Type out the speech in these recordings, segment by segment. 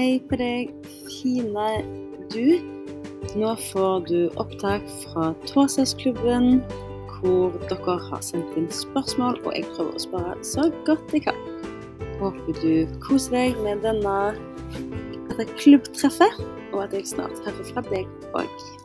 Hei på deg, fine du. Nå får du opptak fra Tåsesklubben, hvor dere har sendt inn spørsmål, og jeg prøver å svare så godt jeg kan. Håper du koser deg med denne, dette klubbtreffet, og at jeg snart hører fra deg òg.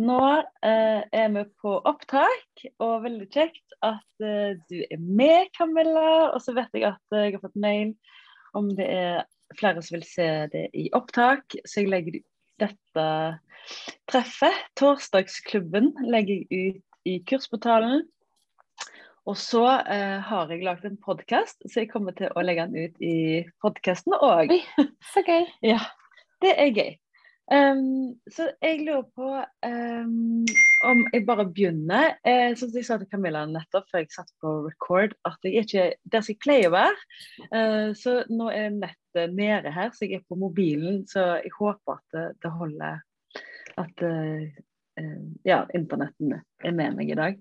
Nå eh, er vi på opptak, og veldig kjekt at eh, du er med, Camilla. Og så vet jeg at jeg har fått mail om det er flere som vil se det i opptak, så jeg legger dette treffet, Torsdagsklubben, legger jeg ut i kursportalen. Og så eh, har jeg lagd en podkast, så jeg kommer til å legge den ut i podkasten òg. Så gøy. Ja, det er gøy. Um, så jeg lurer på um, om jeg bare begynner. Eh, som jeg sa til Camilla nettopp før jeg satt på record, at jeg er ikke der jeg pleier å være. Uh, så nå er nettet nede her, så jeg er på mobilen. Så jeg håper at det, det holder At uh, uh, ja, internetten er med meg i dag.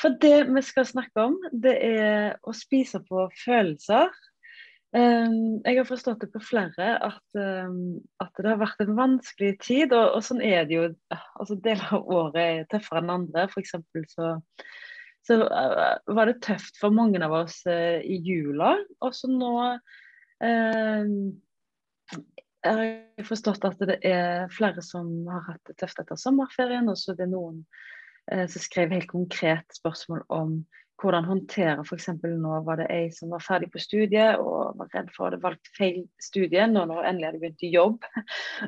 For det vi skal snakke om, det er å spise på følelser. Um, jeg har forstått det på flere at, um, at, det har vært en vanskelig tid. Og, og sånn er det jo. altså Deler av året er tøffere enn andre. F.eks. så, så uh, var det tøft for mange av oss uh, i jula. Og så nå uh, har jeg forstått at det er flere som har hatt det tøft etter sommerferien. Og så er det noen som skrev helt konkret spørsmål om hvordan håndtere f.eks. nå var det ei som var ferdig på studiet og var redd for å ha valgt feil studie nå når hun endelig hadde begynt i jobb.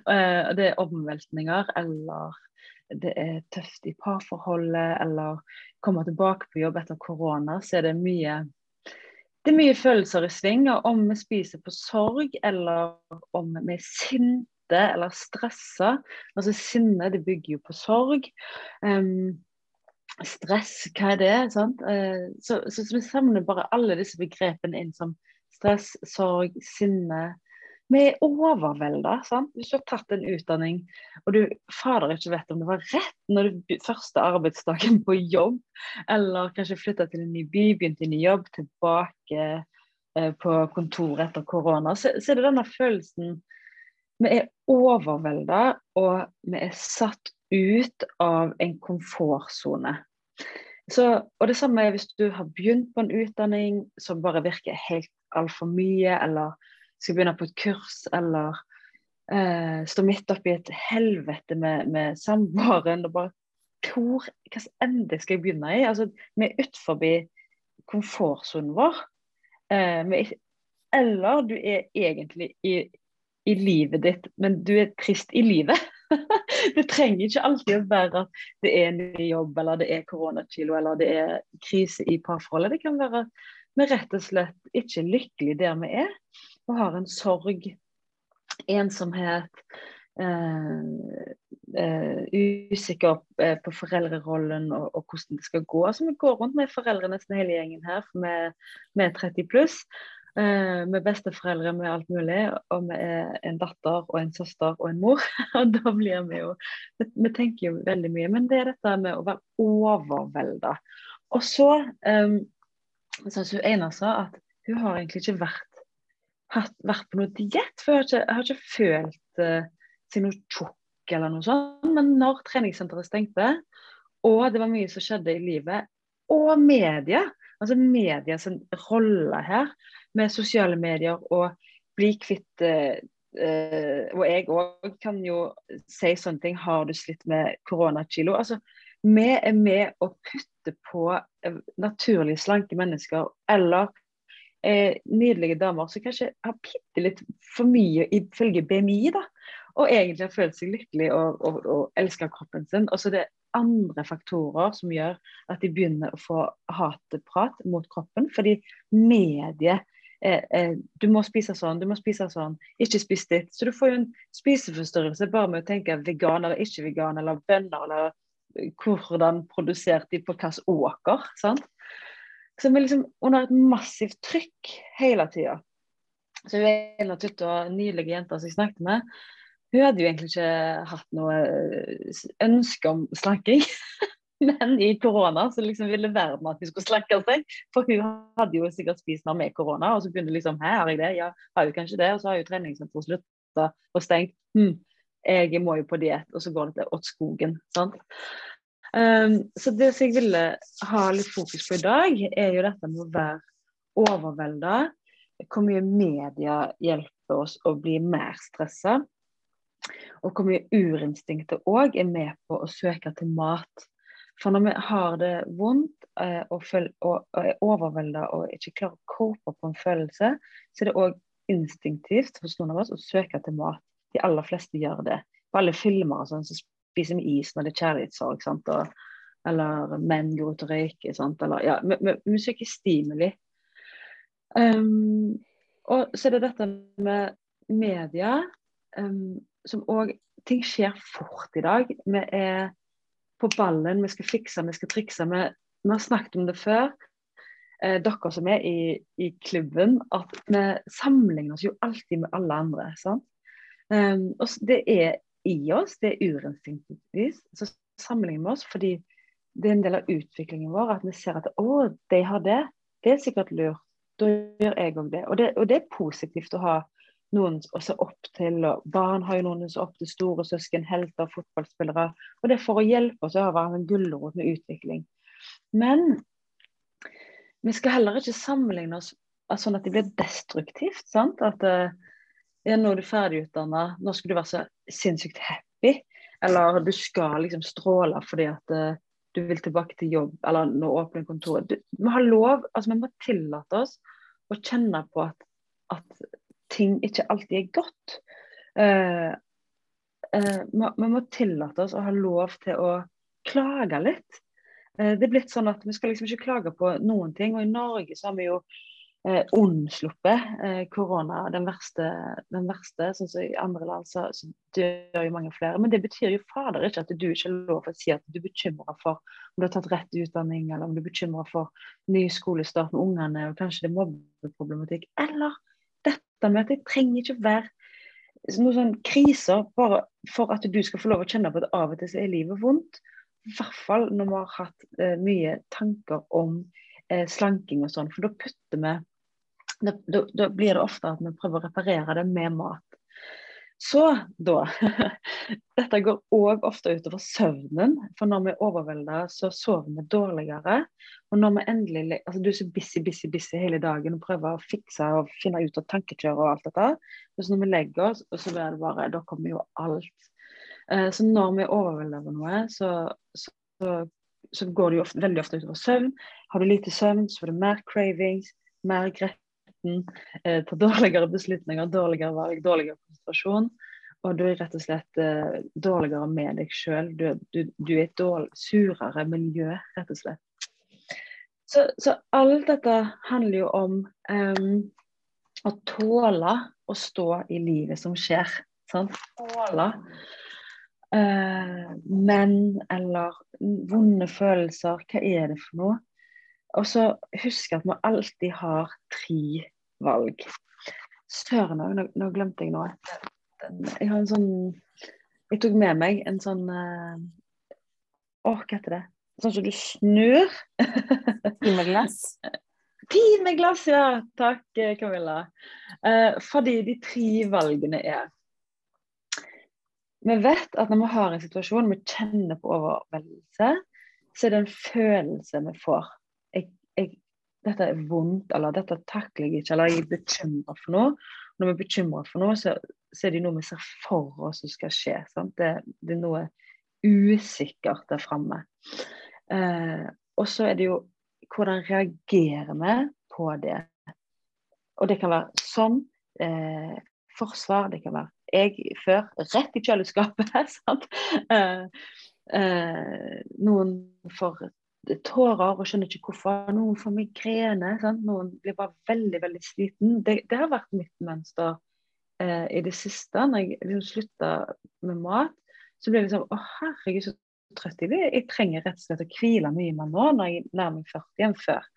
Eh, det er omveltninger eller det er tøft i parforholdet eller kommer tilbake på jobb etter korona, så er det mye det er mye følelser i sving. og Om vi spiser på sorg, eller om vi er sinte eller stressa. Altså Sinne det bygger jo på sorg. Um, stress, hva er det? Sant? Eh, så, så, vi samler bare alle disse begrepene inn som stress, sorg, sinne. Vi er overvelda. Hvis du har tatt en utdanning og du fader ikke vet om det var rett når du første arbeidsdagen på jobb, eller kanskje flytta til en ny by, begynt i ny jobb, tilbake eh, på kontoret etter korona, så, så er det denne følelsen Vi er overvelda, og vi er satt ut av en komfortsone. og det samme er hvis du har begynt på en utdanning som bare virker helt altfor mye, eller skal begynne på et kurs, eller eh, stå midt oppi et helvete med, med samboeren og bare hvor, Hvilken ende skal jeg begynne i? Altså, vi er utenfor komfortsonen vår. Eh, eller du er egentlig i, i livet ditt, men du er trist i livet. det trenger ikke alltid å være at det er ny jobb, eller det er koronakilo, eller det er krise i parforholdet. Det kan være at vi rett og slett ikke er lykkelige der vi er, og har en sorg, ensomhet, eh, eh, usikker eh, på foreldrerollen og, og, hvordan det skal gå. Altså, vi går rundt med foreldre nesten hele gjengen her, for vi er 30 pluss. Eh, med besteforeldre med alt mulig, og vi er en datter og en søster og en mor. og da blir vi jo Vi tenker jo veldig mye, men det er dette med å være overvelda. Og så um, syns hun Einar sa at hun har egentlig ikke vært, hatt, vært på noe diett, for hun har ikke, har ikke følt uh, seg noe tjukk eller noe sånt. Men når treningssenteret stengte, og det var mye som skjedde i livet, og media, altså medias rolle her, med sosiale medier og bli kvitt eh, Og jeg òg kan jo si sånne ting. Har du slitt med koronakilo? Altså, vi er med å putte på uh, naturlig slanke mennesker eller eh, nydelige damer som kanskje har bitte litt for mye ifølge BMI, da. Og egentlig har følt seg lykkelig og, og, og elsker kroppen sin. Og så det andre faktorer som gjør at de begynner å få hateprat mot kroppen. Fordi mediet eh, eh, Du må spise sånn, du må spise sånn. Ikke spis ditt. Så du får jo en spiseforstyrrelse bare med å tenke vegan eller ikke vegan, eller eller eh, hvordan produserte de på hvilken åker. sant? Så vi er liksom under et massivt trykk hele tida. Så hun ene tutta, nydelige jenta som jeg snakket med, hun hadde jo egentlig ikke hatt noe eh, ønske om slanking. Men i korona så liksom ville verden at vi skulle slakke seg. For hun hadde jo sikkert spist mer med korona, og så begynte liksom Hæ, har jeg det? Ja, har jo kanskje det. Og så har jo treningssenteret slutta og stengt. Hm, jeg må jo på diett, og så går det til åt skogen. sant? Um, så det som jeg ville ha litt fokus på i dag, er jo dette med å være overvelda. Hvor mye media hjelper oss å bli mer stressa. Og hvor mye urinstinktet òg er med på å søke til mat. For når vi har det vondt eh, og, føl og, og er overvelda og ikke klarer å cope på en følelse, så er det òg instinktivt hos noen av oss å søke til mat. De aller fleste gjør det. På alle filmer og sånn, så spiser vi is når det er kjærlighetssorg. Sant? Og, eller menn går ut og røyker. Sant? Eller, ja, vi, vi, vi søker stimuli. Um, og så er det dette med media, um, som òg Ting skjer fort i dag. Vi er på ballen, vi skal fikse, vi skal trikse. Vi, vi har snakket om det før, eh, dere som er i, i, klubben, at vi sammenligner oss jo alltid med alle andre. sant? Um, og Det er i oss, det er urinstinktivt. Så sammenligner vi oss fordi det er en del av utviklingen vår at vi ser at å, de har det. Det er sikkert lurt. Da gjør jeg òg det. Det. og det er positivt å ha noen å se opp til. og Barn har jo noen å se opp til, store søsken, helter, fotballspillere. Og det er for å hjelpe oss å være en gulrot med utvikling. Men vi skal heller ikke sammenligne oss sånn at det blir destruktivt. sant? At uh, ja, nå er du ferdigutdanna, nå skal du være så sinnssykt happy. Eller du skal liksom stråle fordi at uh, du vil tilbake til jobb, eller nå åpner kontoret. Du, vi har lov, altså vi må tillate oss å kjenne på at, at ting ikke alltid er godt. Uh, uh, vi må tillate oss å ha lov til å klage litt. Uh, det er blitt sånn at Vi skal liksom ikke klage på noen ting. og I Norge så har vi jo unnsluppet korona den verste, den verste. sånn som I andre land så, så dør jo mange flere. Men det betyr jo fader ikke at du ikke har lov til å si at du er bekymra for om du har tatt rett utdanning, eller om du er bekymra for ny skolestart med ungene, og kanskje det er mobbeproblematikk. Eller dette med at det trenger ikke være noen sånn kriser bare for at du skal få lov å kjenne på at av og til er livet vondt. I hvert fall når vi har hatt eh, mye tanker om eh, slanking og sånn. For da putter vi da, da, da, blir det ofte at vi prøver å reparere det med mat. Så da Dette går òg ofte utover søvnen. For når vi er overvelda, så sover vi dårligere. Og når vi endelig altså Du er så busy, busy, busy hele dagen og prøver å fikse og finne ut av tankekjøret og alt dette. Så når vi legger oss, så blir det bare Da kommer jo alt. Eh, så når vi er overvelda over noe, så, så, så, går det jo ofte, veldig ofte utover søvn. Har du lite søvn, så får du mer cravings, mer gretten, eh, tar dårligere beslutninger, dårligere valg, dårligere konsentrasjon. Og du er rett og slett eh, dårligere med deg sjøl. Du, du, du, er et dårlig, surere miljø, rett og slett. Så, så alt dette handler jo om um, å tåle å stå i livet som skjer. Sant? Tåle uh, menn eller vonde følelser. Hva er det for noe? Og så husk at vi alltid har tre valg. Søren òg, nå, nå, glemte jeg noe jeg har en sånn Jeg tok med meg en sånn uh, Å, hva heter det? Sånn som du snur. Timeglass? Timeglass, ja. Takk, Camilla. Eh, fordi de tre valgene er Vi vet at når vi har en situasjon vi kjenner på overveldelse, så er det en følelse vi får. Dette er vondt, eller dette takler jeg ikke, eller jeg er bekymra for noe. Når vi er bekymra for noe, så så er det noe vi ser for oss som skal skje. Det, det, er noe usikkert der framme. Eh, og så er det jo hvordan reagerer vi på det. Og det kan være sånn eh, forsvar, det kan være jeg før, rett i kjøleskapet. eh, eh, noen får tårer og skjønner ikke hvorfor. Noen får migrene. Sant? Noen blir bare veldig veldig sliten. Det, det har vært mitt mønster eh, i det siste, når jeg liksom slutta med mat, så ble jeg liksom Å, herregud, så trøtt jeg blir. Jeg trenger rett og slett å hvile mye mer nå når jeg nærmer meg 40 enn før.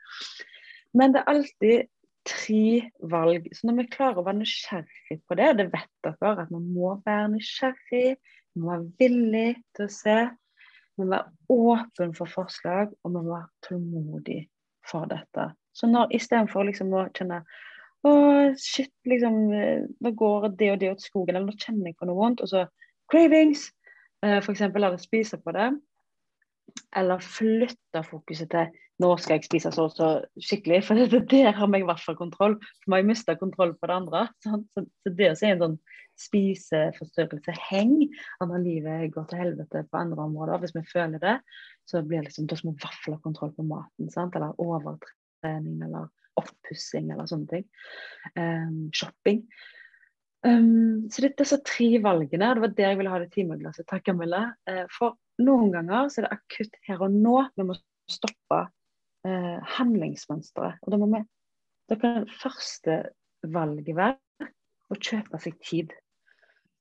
Men det er alltid tre valg. Så når vi klarer å være nysgjerrig på det, og det vet dere, at man må være nysgjerrig, man må være villig til å se Vi må være åpen for forslag, og vi må være tålmodig for dette. Så når istedenfor liksom å kjenne å, shit, liksom, eh, nå går det og det åt skogen, eller nå kjenner jeg på noe vondt, og så cravings, eh, f.eks. la det spise på det, eller flytte fokuset til nå skal jeg spise så og så skikkelig, for det, der har vi i hvert fall kontroll. For vi har mista kontroll på det andre. Sant? Så, det si en sånn spiseforstyrrelse heng, at når livet går til helvete på andre områder, hvis vi føler det, så blir det liksom, da må vi hvert ha kontroll på maten. Sant? Eller overtrening, eller oppussing, eller sånne ting. Um, shopping. Um, så det er disse tre valgene, det var der jeg ville ha det timeglasset. Takk, Camilla. Uh, for noen ganger så er det akutt her og nå. Vi må stoppe uh, handlingsmønsteret. Og da må vi Da kan første valget være å kjøpe seg tid.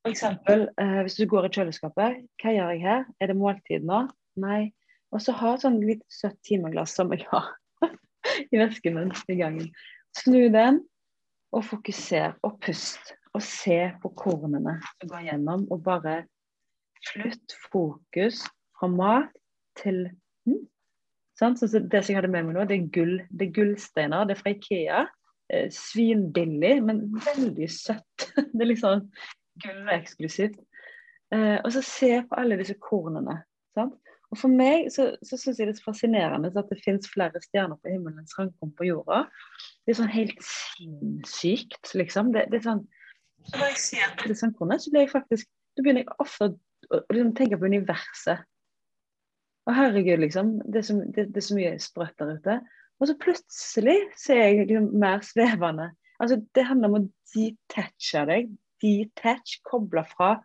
F.eks. Eh, hvis du går i kjøleskapet, hva gjør jeg her? Er det måltid nå? Nei. Og så ha et sånn litt søtt timeglass som jeg har i vesken min i gangen. Snu den, og fokuser, og pust og se på kornene som går gjennom, og bare flytt fokus fra mat til hm? sånn, så Det som jeg hadde med meg nå, det er gull. Det er gullsteiner. Det er fra Ikea. Eh, svinbillig, men veldig søtt. det er liksom gull og eksklusivt. Eh, og så se på alle disse kornene. Sant? Og For meg så, så syns jeg det er fascinerende at det finnes flere stjerner på himmelens strandkorn på jorda. Det er sånn helt sinnssykt, liksom. Det, det er sånn så når jeg ser på disse sangkornene, så blir jeg faktisk Da begynner jeg ofte å liksom, tenke på universet. Og herregud, liksom. Det er så, det, det er så mye sprøtt der ute. Og så plutselig så er jeg liksom mer svevende. Altså, det handler om å detache deg. Detach, koble fra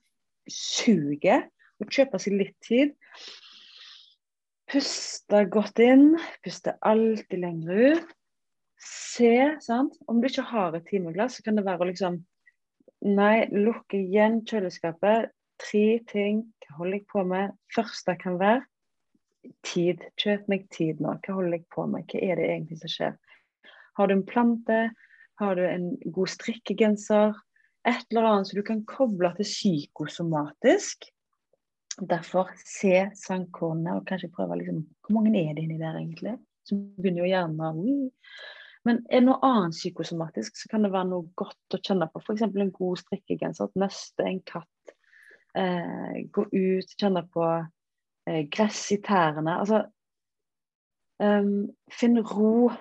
suget. Og kjøpe seg litt tid. Puste godt inn. Puste alltid lenger ut. Se, sant. Om du ikke har et timeglass, så kan det være å liksom Nei, lukke igjen kjøleskapet. Tre ting. Hva holder jeg på med? Første kan være tid. Kjøp meg tid nå. Hva holder jeg på med? Hva er det egentlig som skjer? Har du en plante? Har du en god strikkegenser? Et eller annet som du kan koble til psykosomatisk. Derfor se sangkornene og kanskje prøve liksom, Hvor mange er det inni der, egentlig? Så begynner jo hjernen å men er det noe annet psykosomatisk, så kan det være noe godt å kjenne på. F.eks. en god strikkegenser, et nøste, en katt. Eh, gå ut, kjenne på eh, gress i tærne. Altså um, Finn ro.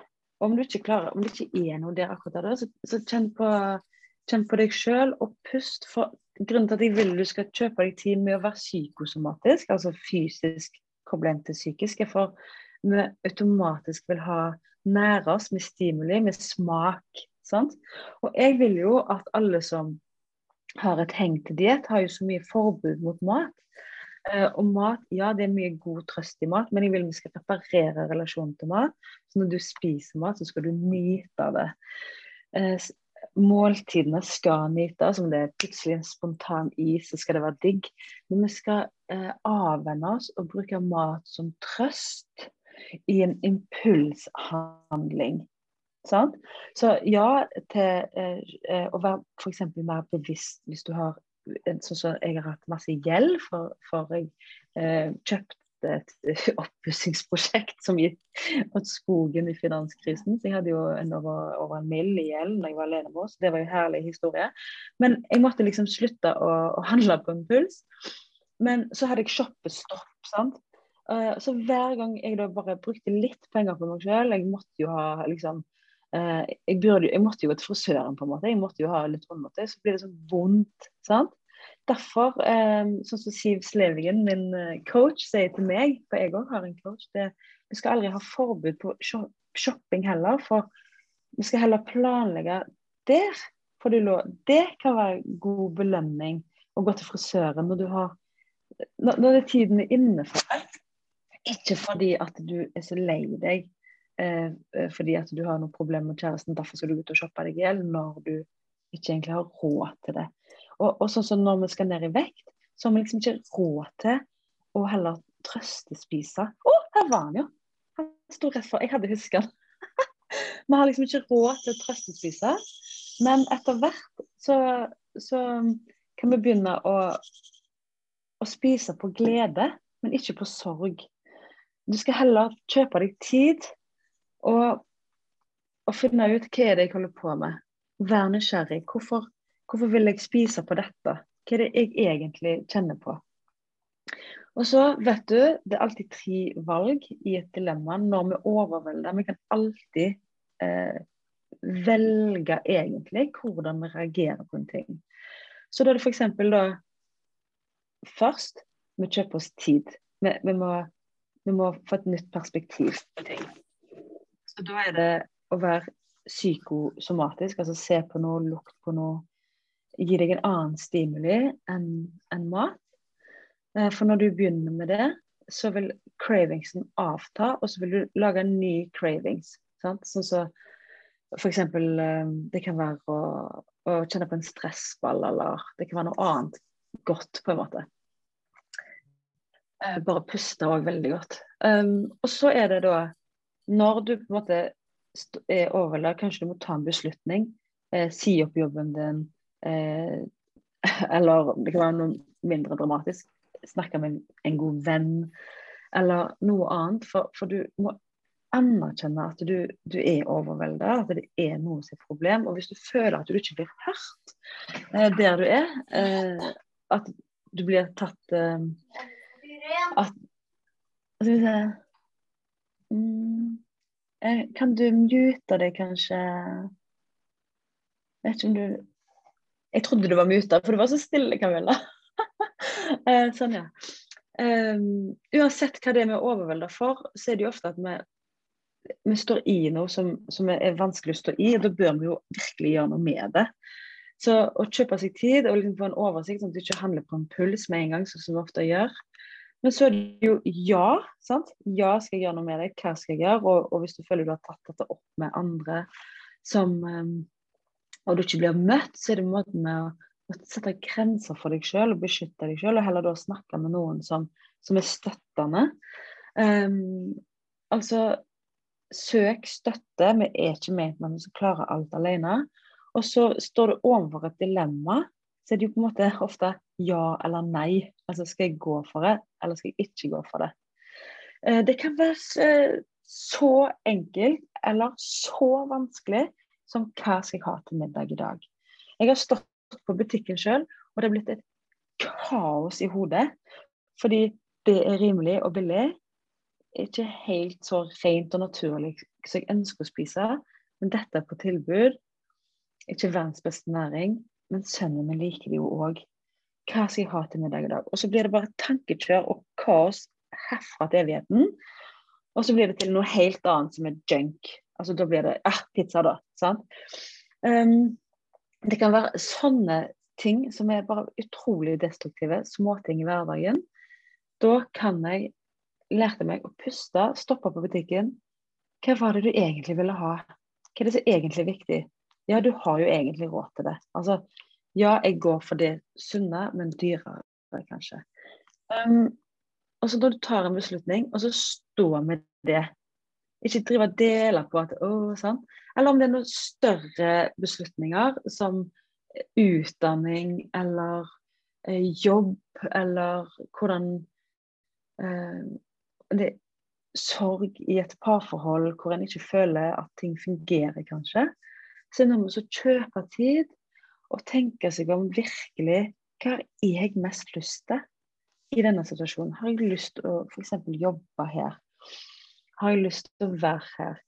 Om du ikke klarer, om det ikke er noe der akkurat der, så, så kjenn, på, kjenn på deg sjøl og pust. For grunnen til at jeg vil du skal kjøpe deg tid med å være psykosomatisk, altså fysisk koblet til psykisk, er for vi automatisk vil ha nære oss med stimuli, med smak. Sant? Og jeg vil jo at alle som har et heng til diett, har jo så mye forbud mot mat. Uh, og mat, ja det er mye god trøst i mat, men jeg vil vi skal reparere relasjonen til mat. Så når du spiser mat, så skal du nyte av det. Uh, måltidene skal nytes. Om det er plutselig en spontan is, så skal det være digg. Men vi skal eh, avvenne oss og bruke mat som trøst i en impulshandling. Sant? Så ja til eh, eh å være f.eks. mer bevisst hvis du har Sånn som jeg har hatt masse gjeld, for, for jeg eh, kjøpte et oppussingsprosjekt som gikk åt skogen i finanskrisen. Så jeg hadde jo en over, over en mill i gjeld når jeg var alene med oss. Det var jo herlig historie. Men jeg måtte liksom slutte å, å handle på impuls. Men så hadde jeg shoppestopp. sant? Uh, så hver gang jeg da bare brukte litt penger på meg sjøl Jeg måtte jo ha liksom uh, jeg, burde, jeg, måtte jo gå til frisøren, på en måte. Jeg måtte jo ha litt håndmåte. Så blir det så vondt. sant? Derfor, um, sånn som Siv Slevingen, min coach, sier til meg, for jeg òg har en coach det, Vi skal aldri ha forbud på shopping heller, for vi skal heller planlegge der. For det kan være god belønning å gå til frisøren når du har når, når det tiden er inne for deg. Ikke fordi at du er så lei deg eh, eh, fordi at du har noen problem med kjæresten, derfor skal du ut og shoppe deg i hjel når du ikke egentlig har råd til det. Og, og sånn som når vi skal ned i vekt, så har vi liksom ikke råd til å heller trøstespise. Å, oh, her var han jo! Han sto rett for. Jeg hadde huska han. vi har liksom ikke råd til å trøstespise. Men etter hvert så, så kan vi begynne å, å spise på glede. men ikke på sorg. Du skal heller kjøpe deg tid og, og finne ut hva er det jeg holder på med. Vær nysgjerrig. Hvorfor, hvorfor vil jeg spise på dette? Hva er det jeg egentlig kjenner på? Og så vet du, Det er alltid tre valg i et dilemma når vi overvelder. Vi kan alltid eh, velge egentlig hvordan vi reagerer på en ting. Så da er det f.eks. da Først vi kjøper oss tid. Vi, vi, må, vi, må, få et nytt perspektiv på ting. Så da er det å være psykosomatisk, altså se på noe, lukt på noe, gi deg en annen stimuli enn en mat. Eh, for når du begynner med det, så vil cravingsen avta, og så vil du lage en ny cravings. Sant? Sånn så f.eks. Eh, det kan være å, å, kjenne på en stressball, eller det kan være noe annet godt, på en måte. Eh, bare puste òg veldig godt. Um, og så er det da Når du på en måte er overlagt, kanskje du må ta en beslutning. Eh, si opp jobben din. Eh, eller det kan være noe mindre dramatisk snakke med en god venn, eller noe annet. For, for du må anerkjenne at du, du er overvelda, at det er noe som er problem. Og hvis du føler at du ikke blir hørt eh, der du er, eh, at du blir tatt eh, At Skal vi se mm, eh, Kan du mute deg, kanskje? Vet ikke om du Jeg trodde du var muta, for du var så stille, Camilla. Eh, sånn, ja. Um, uansett hva det er vi er overvelda for, så er det jo ofte at vi, vi står i noe som, som, er vanskelig å stå i. og Da bør vi jo virkelig gjøre noe med det. Så å kjøpe seg tid og liksom få en oversikt, sånn at du ikke handler på en puls med en gang, sånn som vi ofte gjør. Men så er det jo ja. sant? Ja, skal jeg gjøre noe med det? Hva skal jeg gjøre? Og, og hvis du føler du har tatt dette opp med andre som um, og du ikke blir møtt, så er det måten med å å sette grenser for deg sjøl og beskytte deg sjøl, og heller da snakke med noen som, som er støttende. Um, altså, søk støtte. Vi er ikke ment at vi skal klare alt alene. Og så står du overfor et dilemma, så er det jo på en måte ofte ja eller nei. Altså skal jeg gå for det, eller skal jeg ikke gå for det? Uh, det kan være uh, så enkelt eller så vanskelig som hva skal jeg ha til middag i dag? Jeg har stått på butikken sjøl, og det er blitt et kaos i hodet. Fordi det er rimelig og billig. Ikke helt så rent og naturlig som jeg ønsker å spise, men dette er på tilbud. Ikke verdens beste næring, men sønnen min liker det jo òg. Hva skal jeg ha til middag i dag? Og så blir det bare tankekjør og kaos herfra til evigheten. Og så blir det til noe helt annet som er junk. Altså da blir det ah, pizza, da. sant? Um, det kan være sånne ting som er bare utrolig destruktive, småting i hverdagen. Da kan jeg lærte meg å puste, stoppe på butikken. Hva var det du egentlig ville ha? Hva er det som er egentlig viktig? Ja, du har jo egentlig råd til det. Altså, ja, jeg går for det sunne, men dyrere, kanskje. Um, og så når du tar en beslutning, og så stå med det. Ikke drive og dele på at å, sånn. Eller om det er noen større beslutninger som utdanning eller eh, jobb, eller hvordan eh, det, Sorg i et parforhold hvor en ikke føler at ting fungerer, kanskje. Så er det noe å kjøpe tid og tenke seg om virkelig hva har jeg mest lyst til i denne situasjonen. Har jeg lyst til å f.eks. jobbe her? Har jeg lyst til å være her?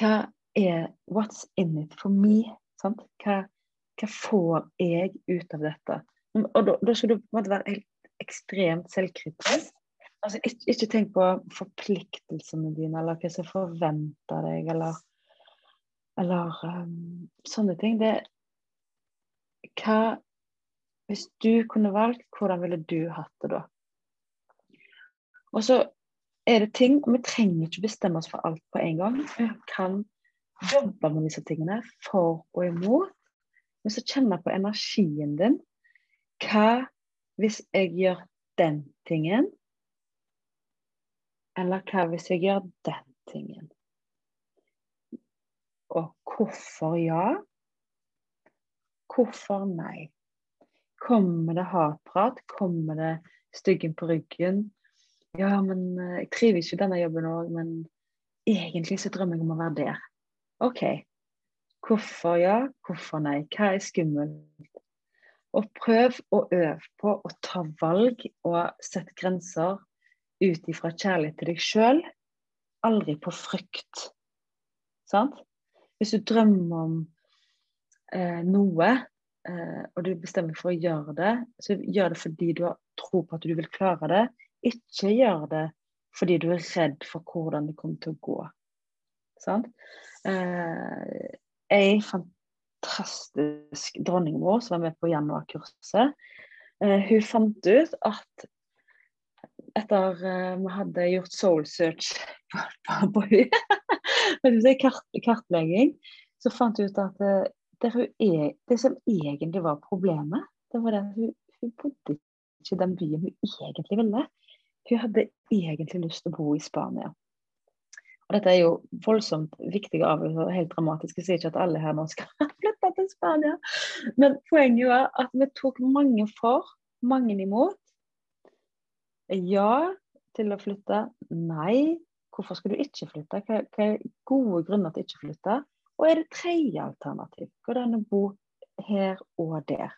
Hva er What's in it for me? Hva, hva får jeg ut av dette? Og da, da skal du på en måte være helt ekstremt selvkritisk. Altså, ikke, ikke, tenk på forpliktelsene dine, eller hva som forventer deg, eller, eller um, sånne ting. Det hva Hvis du kunne valgt, hvordan ville du hatt det da? Og så er det ting og Vi trenger ikke bestemme oss for alt på en gang. Vi kan jobbe med disse tingene for og imot. Men så kjenner på energien din. Hva hvis jeg gjør den tingen? Eller hva hvis jeg gjør den tingen? Og hvorfor ja? Hvorfor nei? Kommer det hatprat? Kommer det styggen på ryggen? Ja, men eh, jeg trives jo denne jobben òg, men egentlig så drømmer jeg om å være der. OK. Hvorfor ja, hvorfor nei? Hva er skummelt? Og prøv å øve på å ta valg og sette grenser ut ifra kjærlighet til deg sjøl, aldri på frykt. Sant? Hvis du drømmer om eh, noe, eh, og du bestemmer for å gjøre det, så gjør det fordi du har tro på at du vil klare det. Ikke gjør det fordi du er redd for hvordan det kommer til å gå. Sant? Eh, ei fantastisk dronningmor som var med på januarkurset, eh, hun fant ut at etter uh, vi hadde gjort soul search på, på, kart, kartlegging, så fant hun ut at uh, det, er, det, som egentlig var problemet, det var at hun, hun bodde ikke i den byen hun egentlig ville. Hun hadde egentlig lyst til å bo i Spania. Og dette er jo voldsomt avgjørelser og helt dramatisk. Jeg sier ikke at alle her nå skal flytte til Spania. Men poenget er at vi tok mange for, mange imot. Ja til å flytte. Nei. Hvorfor skal du ikke flytte? Hva, er gode grunner til ikke å flytte? Og er det tredje alternativ? Går det an å bo her og der?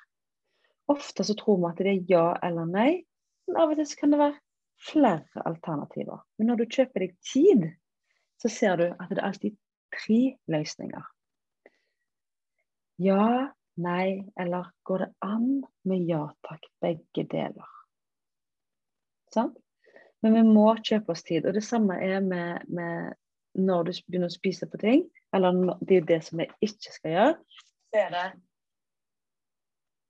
Ofte så tror vi at det er ja eller nei, men av og til kan det være flere alternativer. Men når du kjøper deg tid, så ser du at det er alltid tre løsninger. Ja, nei, eller går det an med ja takk, begge deler? Sant? Men vi må kjøpe oss tid. Og det samme er med, med når du begynner å spise på ting, eller det er det som jeg ikke skal gjøre, så er det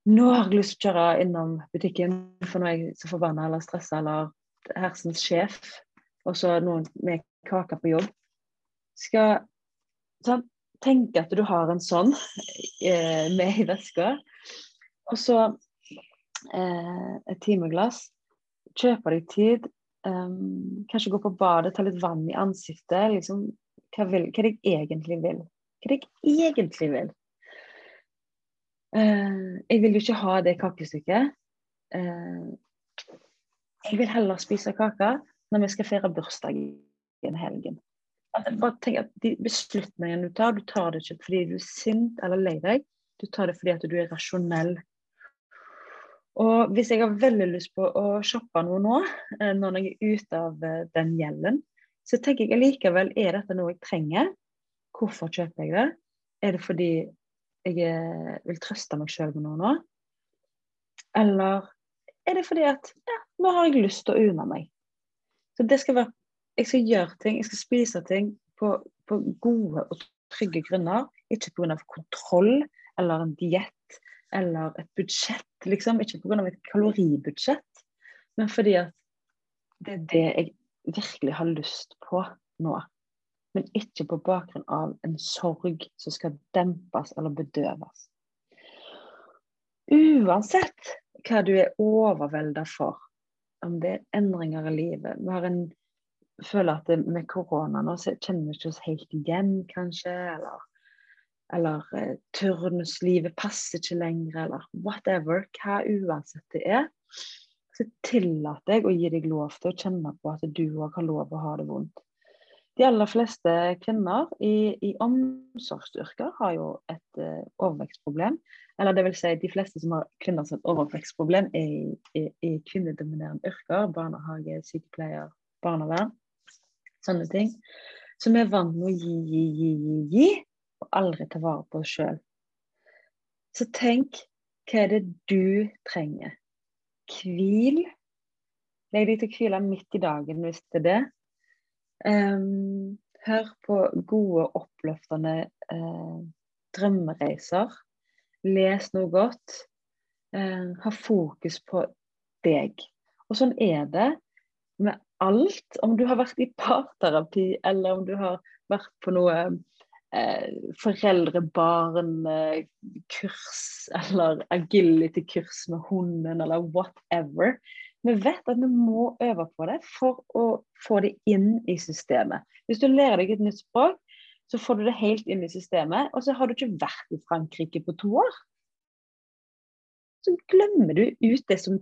Nå har jeg lyst til å kjøre innom butikken, for nå er jeg så forbanna eller stressa eller hersens sjef, og så noen med kake på jobb. Skal sånn, tenke at du har en sånn eh, med i veska, og så eh, et timeglass. Kjøpe deg tid, Um, kanskje gå på badet, ta litt vann i ansiktet. Liksom, hva, vil, hva jeg egentlig vil. Hva jeg egentlig vil. Uh, jeg vil jo ikke ha det kakestykket. Uh, jeg vil heller spise kake når vi skal feire bursdag i en helgen. Bare tenk at De beslutningene du tar, du tar det ikke fordi du er sint eller lei deg. Du tar det fordi at du er rasjonell og hvis jeg har veldig lyst på å shoppe noe nå, eh, når jeg er ute av eh, den gjelden, så tenker jeg likevel er dette noe jeg trenger? Hvorfor kjøper jeg det? Er det fordi jeg eh, vil trøste meg sjøl med noe nå? Eller er det fordi at ja, nå har jeg lyst til å unne meg? Så det skal være Jeg skal gjøre ting, jeg skal spise ting på, på gode og trygge grunner. Ikke pga. kontroll eller en diett eller et budsjett, liksom. Ikke pga. et kaloribudsjett, men fordi at det er det jeg virkelig har lyst på nå. Men ikke på bakgrunn av en sorg som skal dempes eller bedøves. Uansett hva du er overvelda for, om det er endringer i livet Vi har en føler at det, med korona nå så kjenner vi ikke oss helt igjen, kanskje. Eller eller eh, turnuslivet passer ikke lenger, eller whatever. Hva uansett det er. Så tillater jeg å gi deg lov til å kjenne på at du òg har lov å ha det vondt. De aller fleste kvinner i, i omsorgsyrker har jo et uh, overvekstproblem. Eller vil si, de fleste som har kvinner som et overvekstproblem, er i, i, i kvinnedominerende yrker. Barnehage, sykepleier, barnevern. Sånne ting. Så vi er vant med å gi, gi, gi, gi, gi og aldri ta vare på oss sjøl. Så tenk hva er det du trenger? Hvil. Legg deg til å hvile midt i dagen hvis det er det. Um, hør på gode, oppløftende eh, drømmereiser. Les noe godt. Eh, ha fokus på deg. Og sånn er det med alt. Om du har vært i parterapi, eller om du har vært på noe eh, foreldre-barn-kurs eller agility-kurs med hunden eller whatever. Vi vet at vi må øve på det for å få det inn i systemet. Hvis du lærer deg et nytt språk, så får du det helt inn i systemet, og så har du ikke vært i Frankrike på to år. Så glemmer du ut det som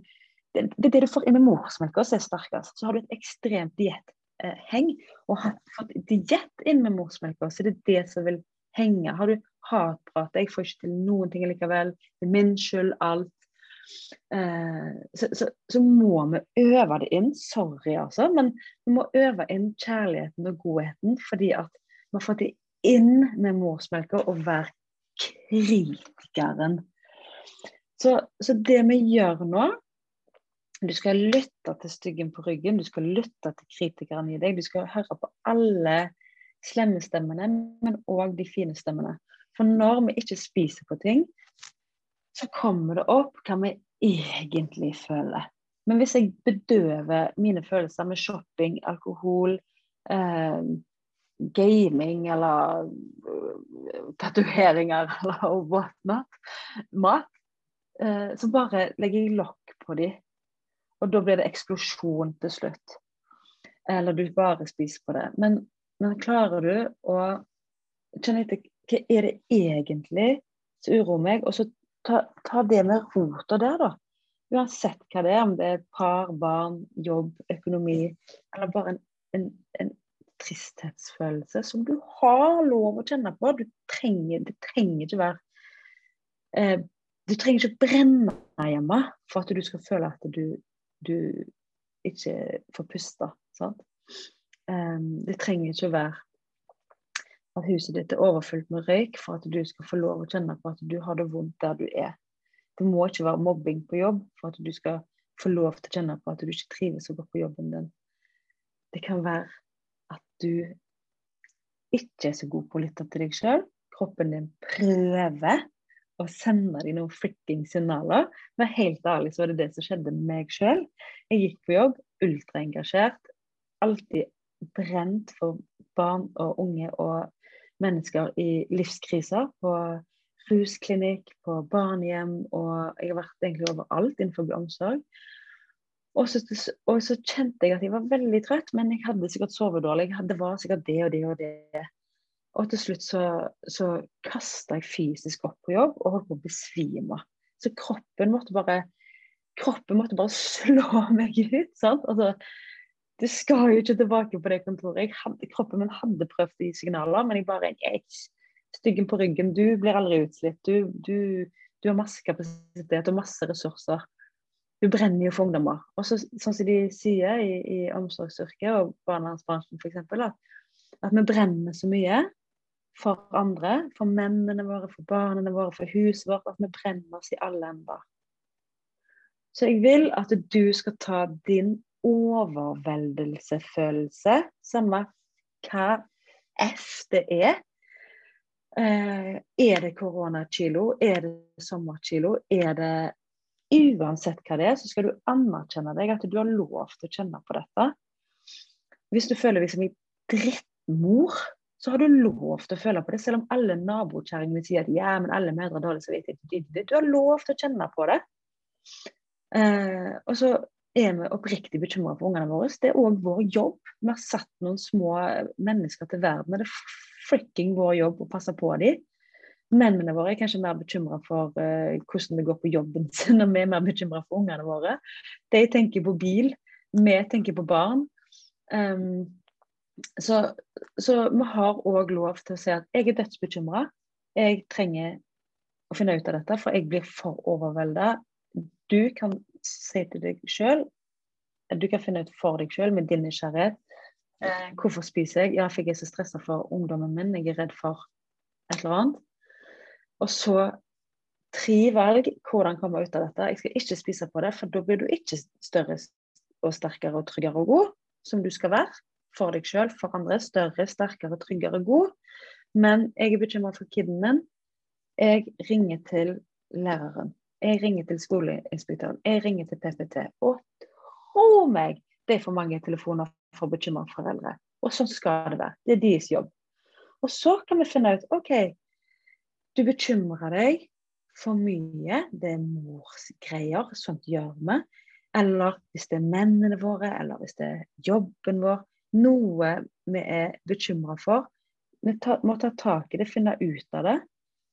det, er det du får inn med morsmelka som er sterkest. Så har du et ekstremt diettheng og har fått diett inn med morsmelka, så det er det som vil henge. Har du hatprat 'jeg får ikke til noen ting likevel', det er min skyld, alt. Eh, så, så, så, må vi øve det inn. Sorry, altså, men vi må øve inn kjærligheten og godheten fordi at vi har fått det inn med morsmelka og være kritikeren. Så, så det vi gjør nå du skal lytte til styggen på ryggen, du skal lytte til kritikeren i deg. Du skal høre på alle slemme stemmene, men òg de fine stemmene. For når vi ikke spiser på ting, så kommer det opp hva vi egentlig føler. Men hvis jeg bedøver mine følelser med shopping, alkohol, eh, gaming eller uh, tatoveringer eller whatnot, mat, eh, så bare legger jeg lokk på dem og da blir det eksplosjon til slutt. Eller du bare spiser på det. Men, men klarer du å kjenne etter hva er det egentlig som uroer meg, og så ta, ta det med rota der, da. Uansett hva det er, om det er par, barn, jobb, økonomi, eller bare en, en, en tristhetsfølelse som du har lov å kjenne på. Du trenger, det trenger ikke være eh, Du trenger ikke brenne hjemme for at du skal føle at du du ikke får puste. Sant? Um, det trenger ikke å være at huset ditt er overfylt med røyk for at du skal få lov å kjenne på at du har det vondt der du er. Det må ikke være mobbing på jobb for at du skal få lov til å kjenne på at du ikke trives så godt på jobben din. Det kan være at du ikke er så god på å lytte til deg sjøl. Kroppen din prøver å sende deg noen fricking signaler. Men helt ærlig så var det det som skjedde med meg sjøl. Jeg gikk på jobb, ultraengasjert. Alltid brent for barn og unge og mennesker i livskriser. På rusklinikk, på barnehjem, og jeg har vært egentlig overalt innenfor omsorg. Og så, og så, kjente jeg at jeg var veldig trøtt, men jeg hadde sikkert sovet dårlig. Det var sikkert det og det og det. Og til slutt så, så kasta jeg fysisk opp på jobb og holdt på å besvime. Så kroppen måtte bare kroppen måtte bare slå meg ut. sant? Altså, det skal jo ikke tilbake på det kontoret. Hadde, kroppen min hadde prøvd å gi signaler, men jeg bare jeg, Styggen på ryggen, du blir aldri utslitt. Du, du, du har masse kapasitet og masse ressurser. Du brenner jo for ungdommer. Og så, sånn som de sier i, i omsorgsyrket og barnevernsbransjen f.eks., at, at vi brenner så mye for andre, for mennene våre, for barna våre, for huset vårt, at vi brenner oss i alle ender. Så jeg vil at du skal ta din overveldelsesfølelse, samme hva F det er. Eh, er det koronakilo? Er det sommerkilo? Er det Uansett hva det er, så skal du anerkjenne deg at du har lov til å kjenne på dette. Hvis du føler deg som en drittmor, så har du lov til å føle på det, selv om alle nabokjerringene sier at ja, men alle mødre har dårlig samvittighet. Du har lov til å kjenne på det. Eh, og så er vi oppriktig bekymra for ungene våre. Det er òg vår jobb. Vi har satt noen små mennesker til verden. Det er fricking vår jobb å passe på dem. Mennene våre er kanskje mer bekymra for uh, hvordan det går på jobben sin, og vi er mer bekymra for ungene våre. De tenker på bil, vi tenker på barn. Um, så, så, vi har òg lov til å si at jeg er dødsbekymra. Jeg trenger å finne ut av dette, for jeg blir for overvelda. Du kan si til deg sjøl Du kan finne ut for deg sjøl med din nysgjerrighet. Eh, hvorfor spiser jeg? Ja, for jeg er så stressa for ungdommen min. Jeg er redd for et eller annet. Og så tre valg. Hvordan komme ut av dette? Jeg skal ikke spise på det, for da blir du ikke større og sterkere og tryggere og god, som du skal være for deg sjøl, for andre. Større, sterkere, tryggere, god. Men jeg er bekymra for kiden min. Jeg ringer til læreren. Jeg ringer til skoleinspektøren. Jeg ringer til PPT. Og tro meg, det er for mange telefoner for bekymra foreldre. Og sånn skal det være. Det er deres jobb. Og så kan vi finne ut OK, du bekymrer deg for mye. Det er mors greier. Sånt gjør vi. Eller hvis det er mennene våre, eller hvis det er jobben vår, noe vi er bekymra for. Vi må ta tak i det, finne ut av det.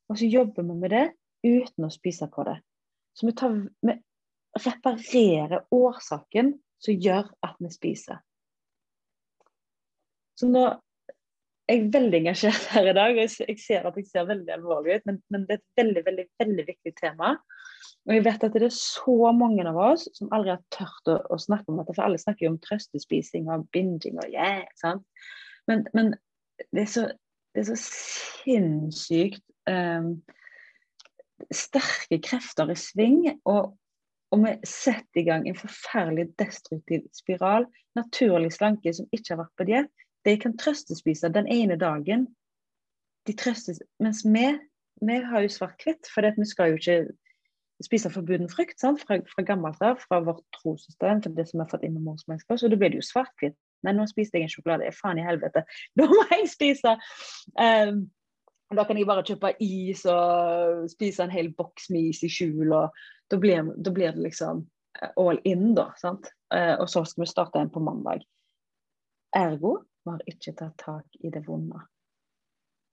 Og så jobber vi med det uten å spise på det. Så vi tar, vi, reparerer årsaken som gjør at vi spiser. Så nå jeg er veldig engasjert her i dag. og Jeg ser at jeg ser veldig alvorlig ut, men, men, det er et veldig veldig, veldig viktig tema. Og jeg vet at det er så mange av oss som aldri har tørt å, å snakke om dette. For alle snakker jo om trøstespising og binging og yeah, sant? Men, men det, er så, det, er så, sinnssykt um, sterke krefter i sving. Og, og vi setter i gang en forferdelig destruktiv spiral. Naturlig slanke som ikke har vært på diett de kan trøstespise den ene dagen. De trøstes, mens vi, vi har jo svart-hvitt, for vi skal jo ikke spise forbuden frukt sant? fra, fra gammelt av, fra vårt trossystem, til det som har fått inn med morsmelka. Så da blir det jo svart-hvitt. Nei, nå spiste jeg en sjokolade. Faen i helvete. Da må jeg spise! Um, da kan jeg bare kjøpe is og spise en hel boks med is i skjul. og Da blir, da blir det liksom eh, all in, da. sant? Uh, og så skal vi starte en på mandag. Ergo vi har ikke tatt tak i det vonde.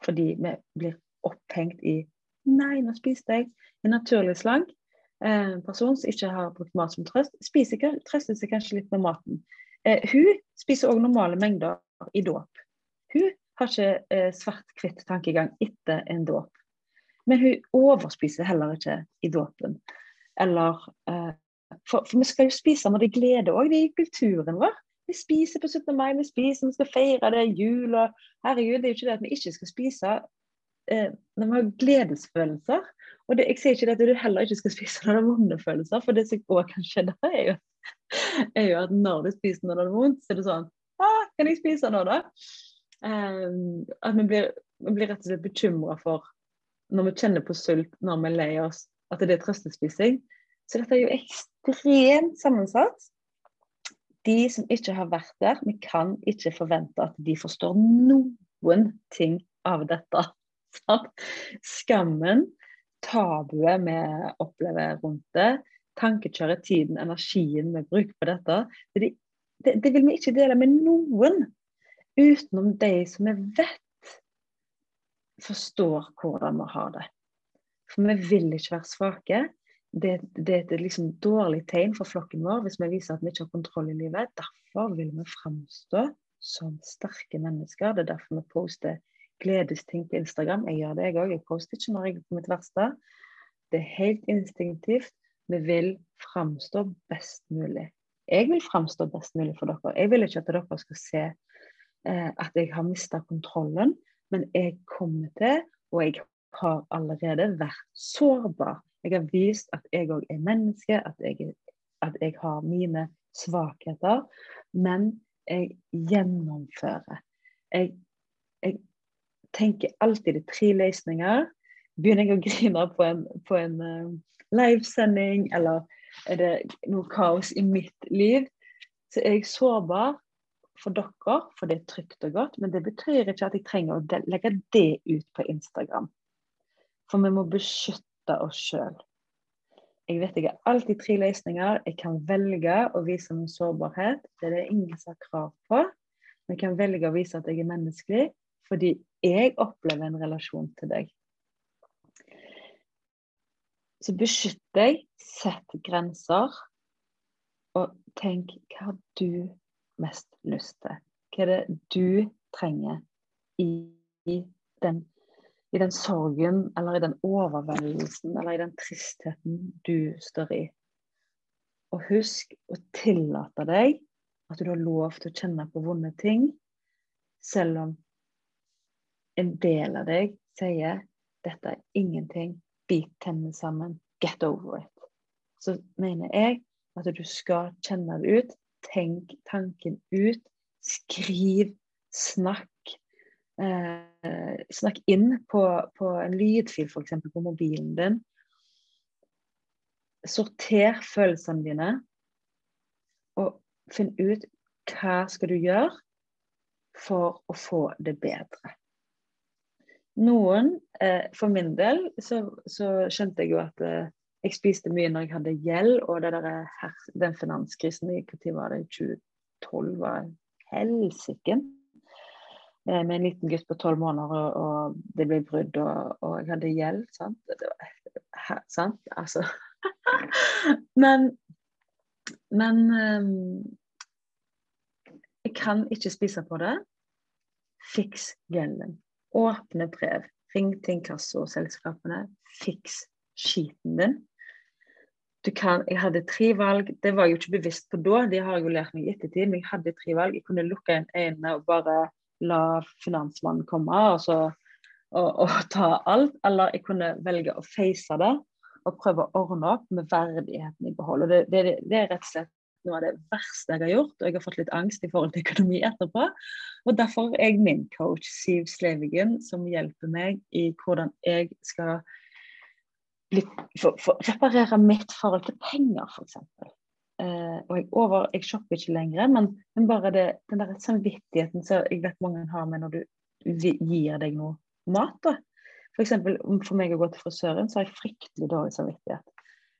Fordi vi blir opphengt i Nei, nå spiste jeg en naturlig slank eh, person som ikke har brukt mat som trøst. Spiser, trøster seg kanskje litt med maten. Eh, hun spiser òg normale mengder i dåp. Hun har ikke eh, svart-hvitt tankegang etter en dåp. Men hun overspiser heller ikke i dåpen. Eller eh, for, for, vi skal jo spise når det er glede òg, det er i kulturen vår. Vi spiser på 17. mai, vi spiser, vi skal feire det, jul og Herregud, det er jo ikke det at vi ikke skal spise eh, når vi har gledesfølelser. Og det, jeg sier ikke det at du heller ikke skal spise når det er vonde følelser, for det som òg kan skje da, er jo, er jo, at når du spiser når det er vondt, så er det sånn ah, Kan jeg spise nå, da? Eh, at vi blir, vi blir, rett og slett bekymra for, når vi kjenner på sult, når vi er lei oss, at det er trøstespising. Så dette er jo ekstremt sammensatt de som ikke har vært der, vi kan ikke forvente at de forstår noen ting av dette. Skammen, tabuet vi opplever rundt det, tankekjøret, tiden, energien vi bruker på dette, det, det, det, vil vi ikke dele med noen utenom de som vi vet forstår hvordan vi har det. For vi vil ikke være svake det, det, er et liksom dårlig tegn for flokken vår hvis vi viser at vi ikke har kontroll i livet. Derfor vil vi framstå som sterke mennesker. Det er derfor vi poster gledesting på Instagram. Jeg gjør det, jeg òg. Jeg poster ikke når jeg er på mitt verste. Det er helt instinktivt. Vi vil framstå best mulig. Jeg vil framstå best mulig for dere. Jeg vil ikke at dere skal se at jeg har mista kontrollen, men jeg kommer til, og jeg har allerede vært sårbar jeg har vist at jeg òg er menneske, at jeg, at jeg, har mine svakheter. Men jeg gjennomfører. Jeg, jeg tenker alltid i tre løsninger. Begynner jeg å grine på en, på en uh, livesending, eller er det noe kaos i mitt liv, så er jeg sårbar for dere, for det er trygt og godt. Men det betyr ikke at jeg trenger å legge det ut på Instagram. For vi må beskytte oss sjøl. Jeg vet jeg har alltid tre løsninger. Jeg kan velge å vise min sårbarhet. Det er det ingen som har krav på. Men jeg kan velge å vise at jeg er menneskelig, fordi jeg opplever en relasjon til deg. Så beskytt deg, sett grenser, og tenk hva du mest lyst til? Hva er det du trenger i den i den sorgen eller i den overveldelsen eller i den tristheten du står i. Og husk å tillate deg at du har lov til å kjenne på vonde ting, selv om en del av deg sier 'dette er ingenting, bit tennene sammen, get over it'. Så mener jeg at du skal kjenne det ut, tenk tanken ut, skriv, snakk eh, snakk inn på, på en lydfil, f.eks. på mobilen din. Sorter følelsene dine, og finn ut hva skal du gjøre for å få det bedre. Noen, eh, For min del så, så, skjønte jeg jo at eh, jeg spiste mye når jeg hadde gjeld, og der, den finanskrisen i når var det, 2012 var helsike. Eh, med en liten gutt på tolv måneder, og, det ble brudd, og, og, jeg hadde gjeld. Sant? Var, sant? Altså. Men men um, jeg kan ikke spise på det. Fiks gjelden. Åpne brev. Ring til inkassoselskapene. Fiks skiten din. Kan, jeg hadde tre valg. Det var jeg jo ikke bevisst på da, det har jeg jo lært meg i ettertid. Men jeg hadde tre valg. Jeg kunne lukke inn øynene og bare la finansmannen komme og, så, og, og ta alt. Eller jeg kunne velge å face det og prøve å ordne opp med verdigheten i behold. Og det, det, det er rett og slett noe av det verste jeg har gjort, og jeg har fått litt angst i forhold til økonomi etterpå. Og Derfor er jeg min coach, Siv Slevigen, som hjelper meg i hvordan jeg skal bli, for, for, reparere mitt forhold til penger, f.eks. Uh, og jeg, over, jeg shopper ikke lenger, men, men bare det, den der samvittigheten som jeg vet mange har med når du gir deg noe mat. da. For eksempel, for meg å gå til frisøren, så har jeg fryktelig dårlig samvittighet.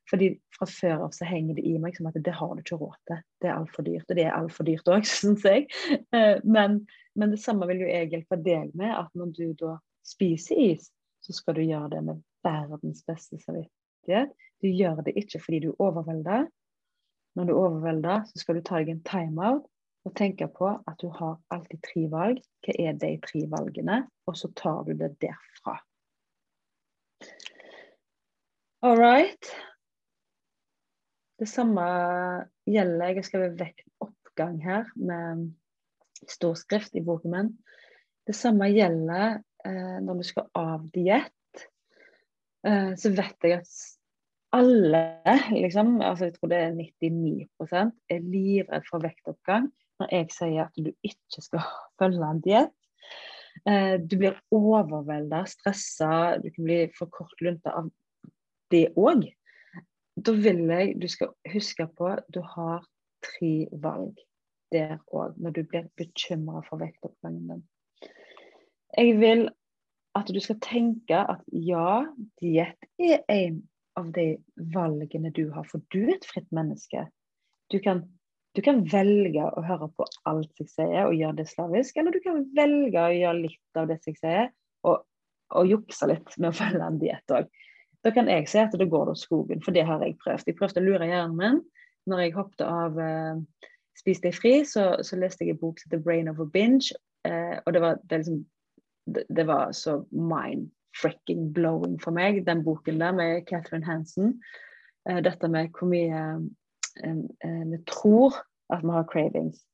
Fordi fra før av så henger det i meg som at det har du ikke råd til. Det er altfor dyrt. Og det er altfor dyrt òg, syns jeg. Eh, men, men, det samme vil jo jeg hjelpe deg med. At når du da spiser is, så skal du gjøre det med verdens beste samvittighet. Du gjør det ikke fordi du er overvelda. Når du er overvelda, så skal du ta deg en timeout og tenke på at du har alltid tre valg. Hva er de tre valgene? Og så tar du det derfra. All right. Det samme gjelder Jeg har skrevet vekk oppgang her med stor skrift i boken min. Det samme gjelder eh, når du skal av diett. Eh, så vet jeg at alle, liksom, altså jeg tror det er 99% er livredd for vektoppgang når jeg sier at du ikke skal følge en diett. Eh, du blir overvelda, stressa, du kan bli for kort lunta av det òg da vil jeg du skal huske på du har tre valg der òg, når du blir bekymra for vektoppgangen din. Jeg vil at du skal tenke at ja, diett er en av de valgene du har, for du er et fritt menneske. Du kan, du kan velge å høre på alt jeg sier og gjøre det slavisk, eller du kan velge å gjøre litt av det jeg sier, og, og jukse litt med å følge en diett òg. Da kan jeg si at det går til skogen, for det har jeg prøvd. Jeg prøvde å lure hjernen min. Når jeg hoppet av uh, Spis deg fri, så, så, leste jeg en bok som heter 'Brain a Binge'. Uh, og det var, det, liksom, det, var så mind-fricking blowing for meg, den boken der med Catherine Hansen. Uh, dette med hvor mye vi tror at vi har cravings.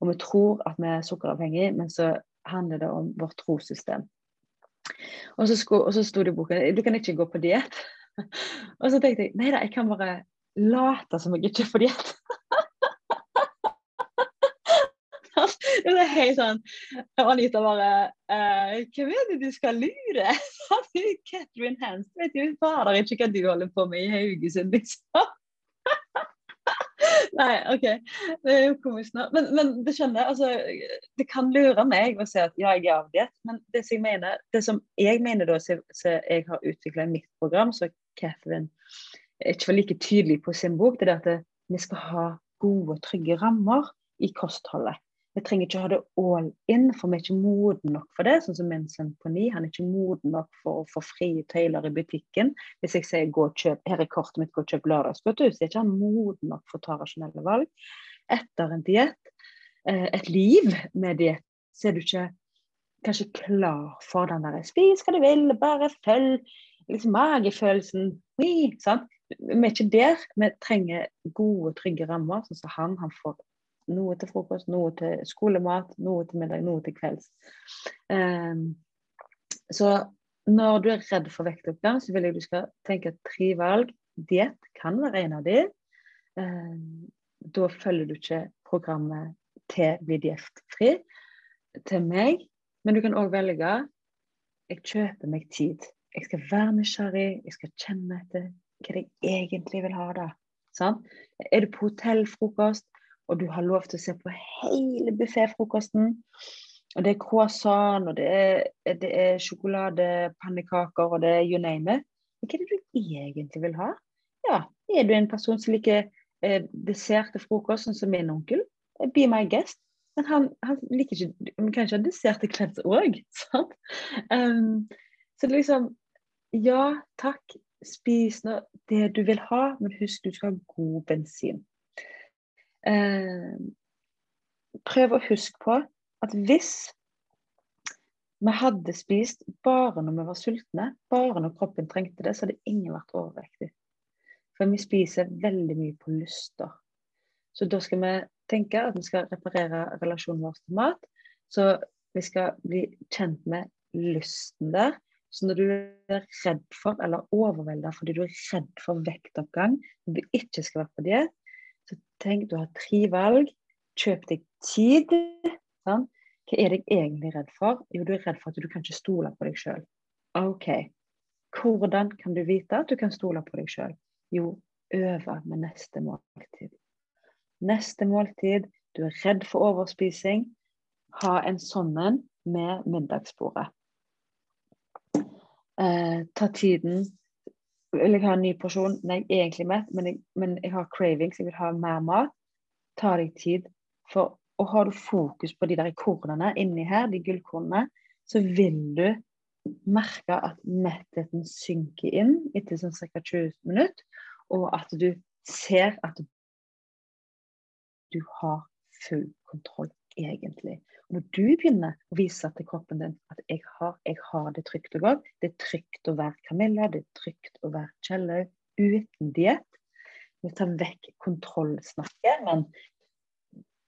Og vi tror at vi er sukkeravhengige, men så handler det om vårt trossystem. Og så, og så sto det i boken du kan ikke gå på diett. Og så tenkte jeg nei da, jeg kan bare late som jeg ikke er på diett. det er helt sånn Anita bare eh, Hvem er det du skal lure? Catherine Hans vet jo fader ikke hva du holder på med i Haugesund, liksom. Nei, OK. Det er jo komisk nå. Men, men det skjønner, altså, det kan lure meg å si at ja, jeg er avdiett, men det som jeg mener, det som jeg mener da, så, jeg har utvikla i mitt program, så Catherine er ikke like tydelig på sin bok, det er at vi skal ha gode, trygge rammer i kostholdet. Vi trenger ikke ha det all in, for vi er ikke moden nok for det. Sånn som min sønn på ni, han er ikke moden nok for å få frie tøyler i butikken. Hvis jeg sier gå og kjøp, her er kortet mitt, gå og kjøp lørdagsgodteri, så er ikke han moden nok for å ta rasjonelle valg. Etter en diett, eh, et liv med diett, så er du ikke kanskje klar for den der Spis hva du vil, bare følg liksom magefølelsen. Oui, sant? Vi er ikke der. Vi trenger gode, trygge rammer, sånn som han. Han får noe til frokost, noe til skolemat, noe til middag, noe til kvelds. Um, så når du er redd for vektoppgang, så vil jeg du skal tenke tre valg. Diett kan være en av de. Um, da følger du ikke programmet til bli diettfri til meg. Men du kan òg velge jeg kjøper meg tid. Jeg skal være nysgjerrig, jeg skal kjenne etter hva jeg egentlig vil ha. da. Sånn? Er du på hotellfrokost, og du har lov til å se på hele bufféfrokosten. Og det er croissant, og det er, det er sjokoladepannekaker, og det er you name it. Hva er det du egentlig vil ha? Ja, er du en person som liker eh, dessert til frokost, sånn som min onkel? Eh, be my guest. Men han, han liker ikke Vi kan ikke ha dessert til kvelds òg, sant? Um, så det er liksom Ja, takk. Spis nå det du vil ha, men husk du skal ha god bensin. Eh, prøv å huske på at hvis vi hadde spist bare når vi var sultne, bare når kroppen trengte det, så hadde ingen vært overvektig. For vi spiser veldig mye på lyster. Så da skal vi tenke at vi skal reparere relasjonen vår til mat. Så vi skal bli kjent med lysten der. Så når du er redd for, eller overvelda fordi du er redd for vektoppgang, når du ikke skal være på diett, så tenk du har tre valg. Kjøp deg tid. Sant? Hva er jeg egentlig redd for? Jo, du er redd for at du kan ikke stole på deg sjøl. OK. Hvordan kan du vite at du kan stole på deg sjøl? Jo, øve med neste måltid. Neste måltid, du er redd for overspising, ha en sånn en med middagsbordet. Eh, ta tiden. Vil jeg ha en ny porsjon? Nei, egentlig mett, men jeg, men jeg har cravings, jeg vil ha mer mat. Ta deg tid. For, og har du fokus på de der kornene inni her, de gullkornene, så vil du merke at mettheten synker inn etter sånn ca. 20 minutter, og at du ser at du har full kontroll, egentlig. Når du begynner å vise til kroppen din at jeg har, jeg har det trygt og godt, det er trygt å være Camilla, det er trygt å være Kjellaug uten diett Vi tar vekk kontrollsnakket, men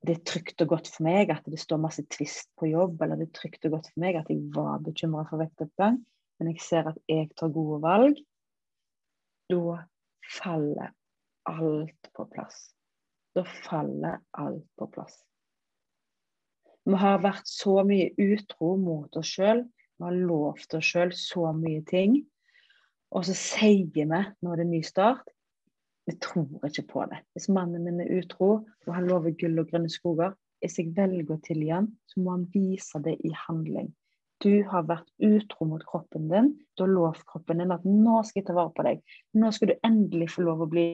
det er trygt og godt for meg at det står masse tvist på jobb, eller det er trygt og godt for meg at jeg var bekymra for vektoppgang, men jeg ser at jeg tar gode valg. Da faller alt på plass. Da faller alt på plass. Vi har vært så mye utro mot oss sjøl. Vi har lovt oss sjøl så mye ting. Og så sier vi når det er ny start vi tror ikke på det. Hvis mannen min er utro og han lover gull og grønne skoger, hvis jeg velger å tilgi han, så må han vise det i handling. Du har vært utro mot kroppen din. Du har lovt kroppen din at 'nå skal jeg ta vare på deg'. Nå skal du endelig få lov å bli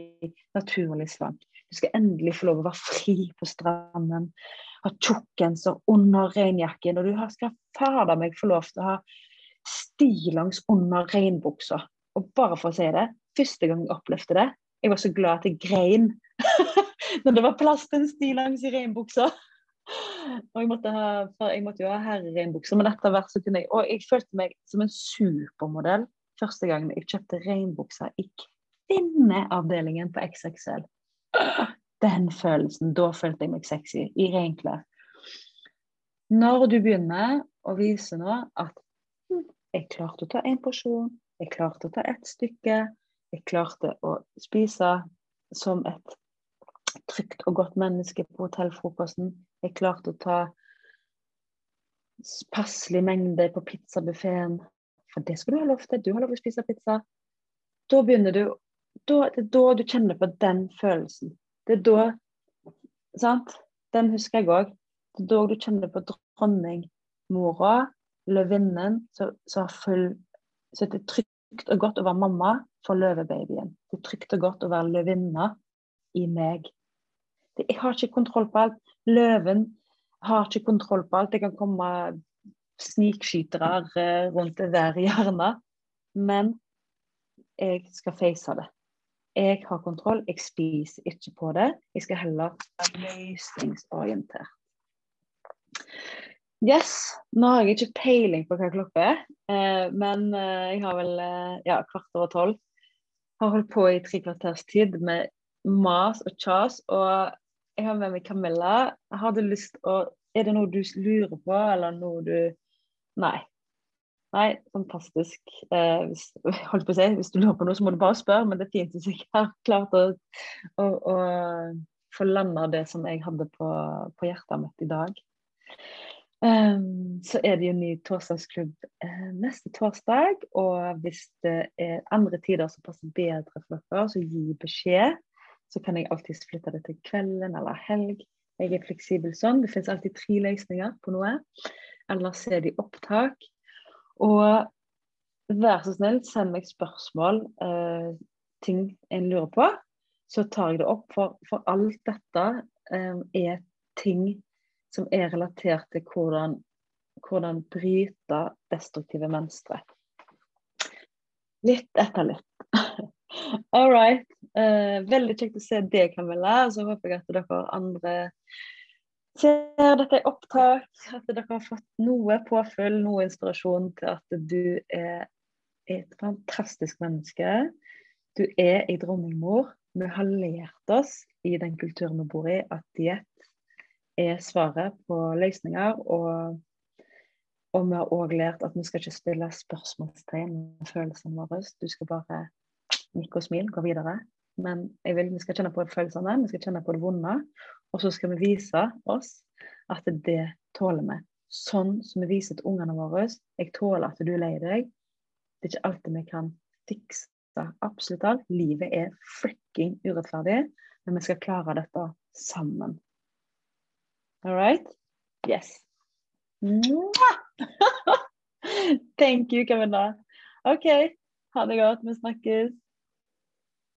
naturlig slank. Du skal endelig få lov å være fri på stranden ha tjukkgenser under regnjakken, og du skal fader meg få lov til å ha stillongs under regnbuksa. Og bare for å si det, første gang jeg opplevde det, jeg var så glad at jeg grein når det var plass til en stillongs i regnbuksa. Og jeg måtte, ha, jeg måtte jo ha herreregnbukser, men etter hvert så kunne jeg Og jeg følte meg som en supermodell første gang jeg kjøpte regnbukser i kvinneavdelingen på XXL den følelsen. Da følte jeg meg sexy i renklær. Når du begynner å vise nå at hm, jeg klarte å ta én porsjon, jeg klarte å ta ett stykke, jeg klarte å spise som et trygt og godt menneske på hotellfrokosten, jeg klarte å ta passelig mengde på pizzabuffeen, for det skal du ha lov til, du har lov til å spise pizza. Da begynner du da, Det er da du kjenner på den følelsen. Det er da sant? Den husker jeg òg. Det er da du kjenner på dronningmora, løvinnen, som har full Så det er trygt og godt å være mamma for løvebabyen. Det er trygt og godt å være løvinna i meg. Jeg har ikke kontroll på alt. Løven har ikke kontroll på alt. Det kan komme snikskytere rundt hver hjørne. Men jeg skal face det. Jeg har kontroll, jeg spiser ikke på det. Jeg skal heller være løsningsorientert. Yes, nå har jeg ikke peiling på hva klokka er, eh, men eh, jeg har vel eh, ja, kvart over tolv. Har holdt på i tre kvarters tid med mas og kjas. Og jeg har med meg Camilla. Har du lyst å Er det noe du lurer på, eller noe du Nei. Nei, fantastisk. Eh, hvis, holdt på å si, hvis du lurer på noe, så må du bare spørre, men det er fint hvis jeg har klart å, å, å få landa det som jeg hadde på, på hjertet mitt i dag. Um, så er det jo ny torsdagsklubb eh, neste torsdag. Og hvis det er andre tider som passer bedre for dere, så gi beskjed. Så kan jeg alltid flytte det til kvelden eller helg. Jeg er fleksibel sånn. Det finnes alltid tre løsninger på noe. Ellers er det opptak. Og vær så snill, send meg spørsmål, eh, ting en lurer på. Så tar jeg det opp, for, for alt dette eh, er ting som er relatert til hvordan, hvordan bryte destruktive mønstre. Litt etter litt. All right. Eh, veldig kjekt å se deg, Camilla. Så håper jeg at dere andre ser dette i opptak, at dere har fått noe påfyll, noe inspirasjon til at du er et fantastisk menneske. Du er ei dronningmor. Vi har lært oss i den kulturen vi bor i, at diett er svaret på løsninger. Og, og vi har òg lært at vi skal ikke stille spørsmålstegn med følelsene våre. Du skal bare nikke og smile, gå videre. Men jeg vil, vi skal kjenne på følelsene, vi skal kjenne på det vonde. Og så skal vi vise oss at det tåler vi. Sånn som vi viser til ungene våre. Jeg tåler at du er lei deg. Det er ikke alltid vi kan fikse absolutt alt. Livet er fricking urettferdig, men vi skal klare dette sammen. All right? Yes. Thank you, Camilla. OK. Ha det godt. Vi snakkes.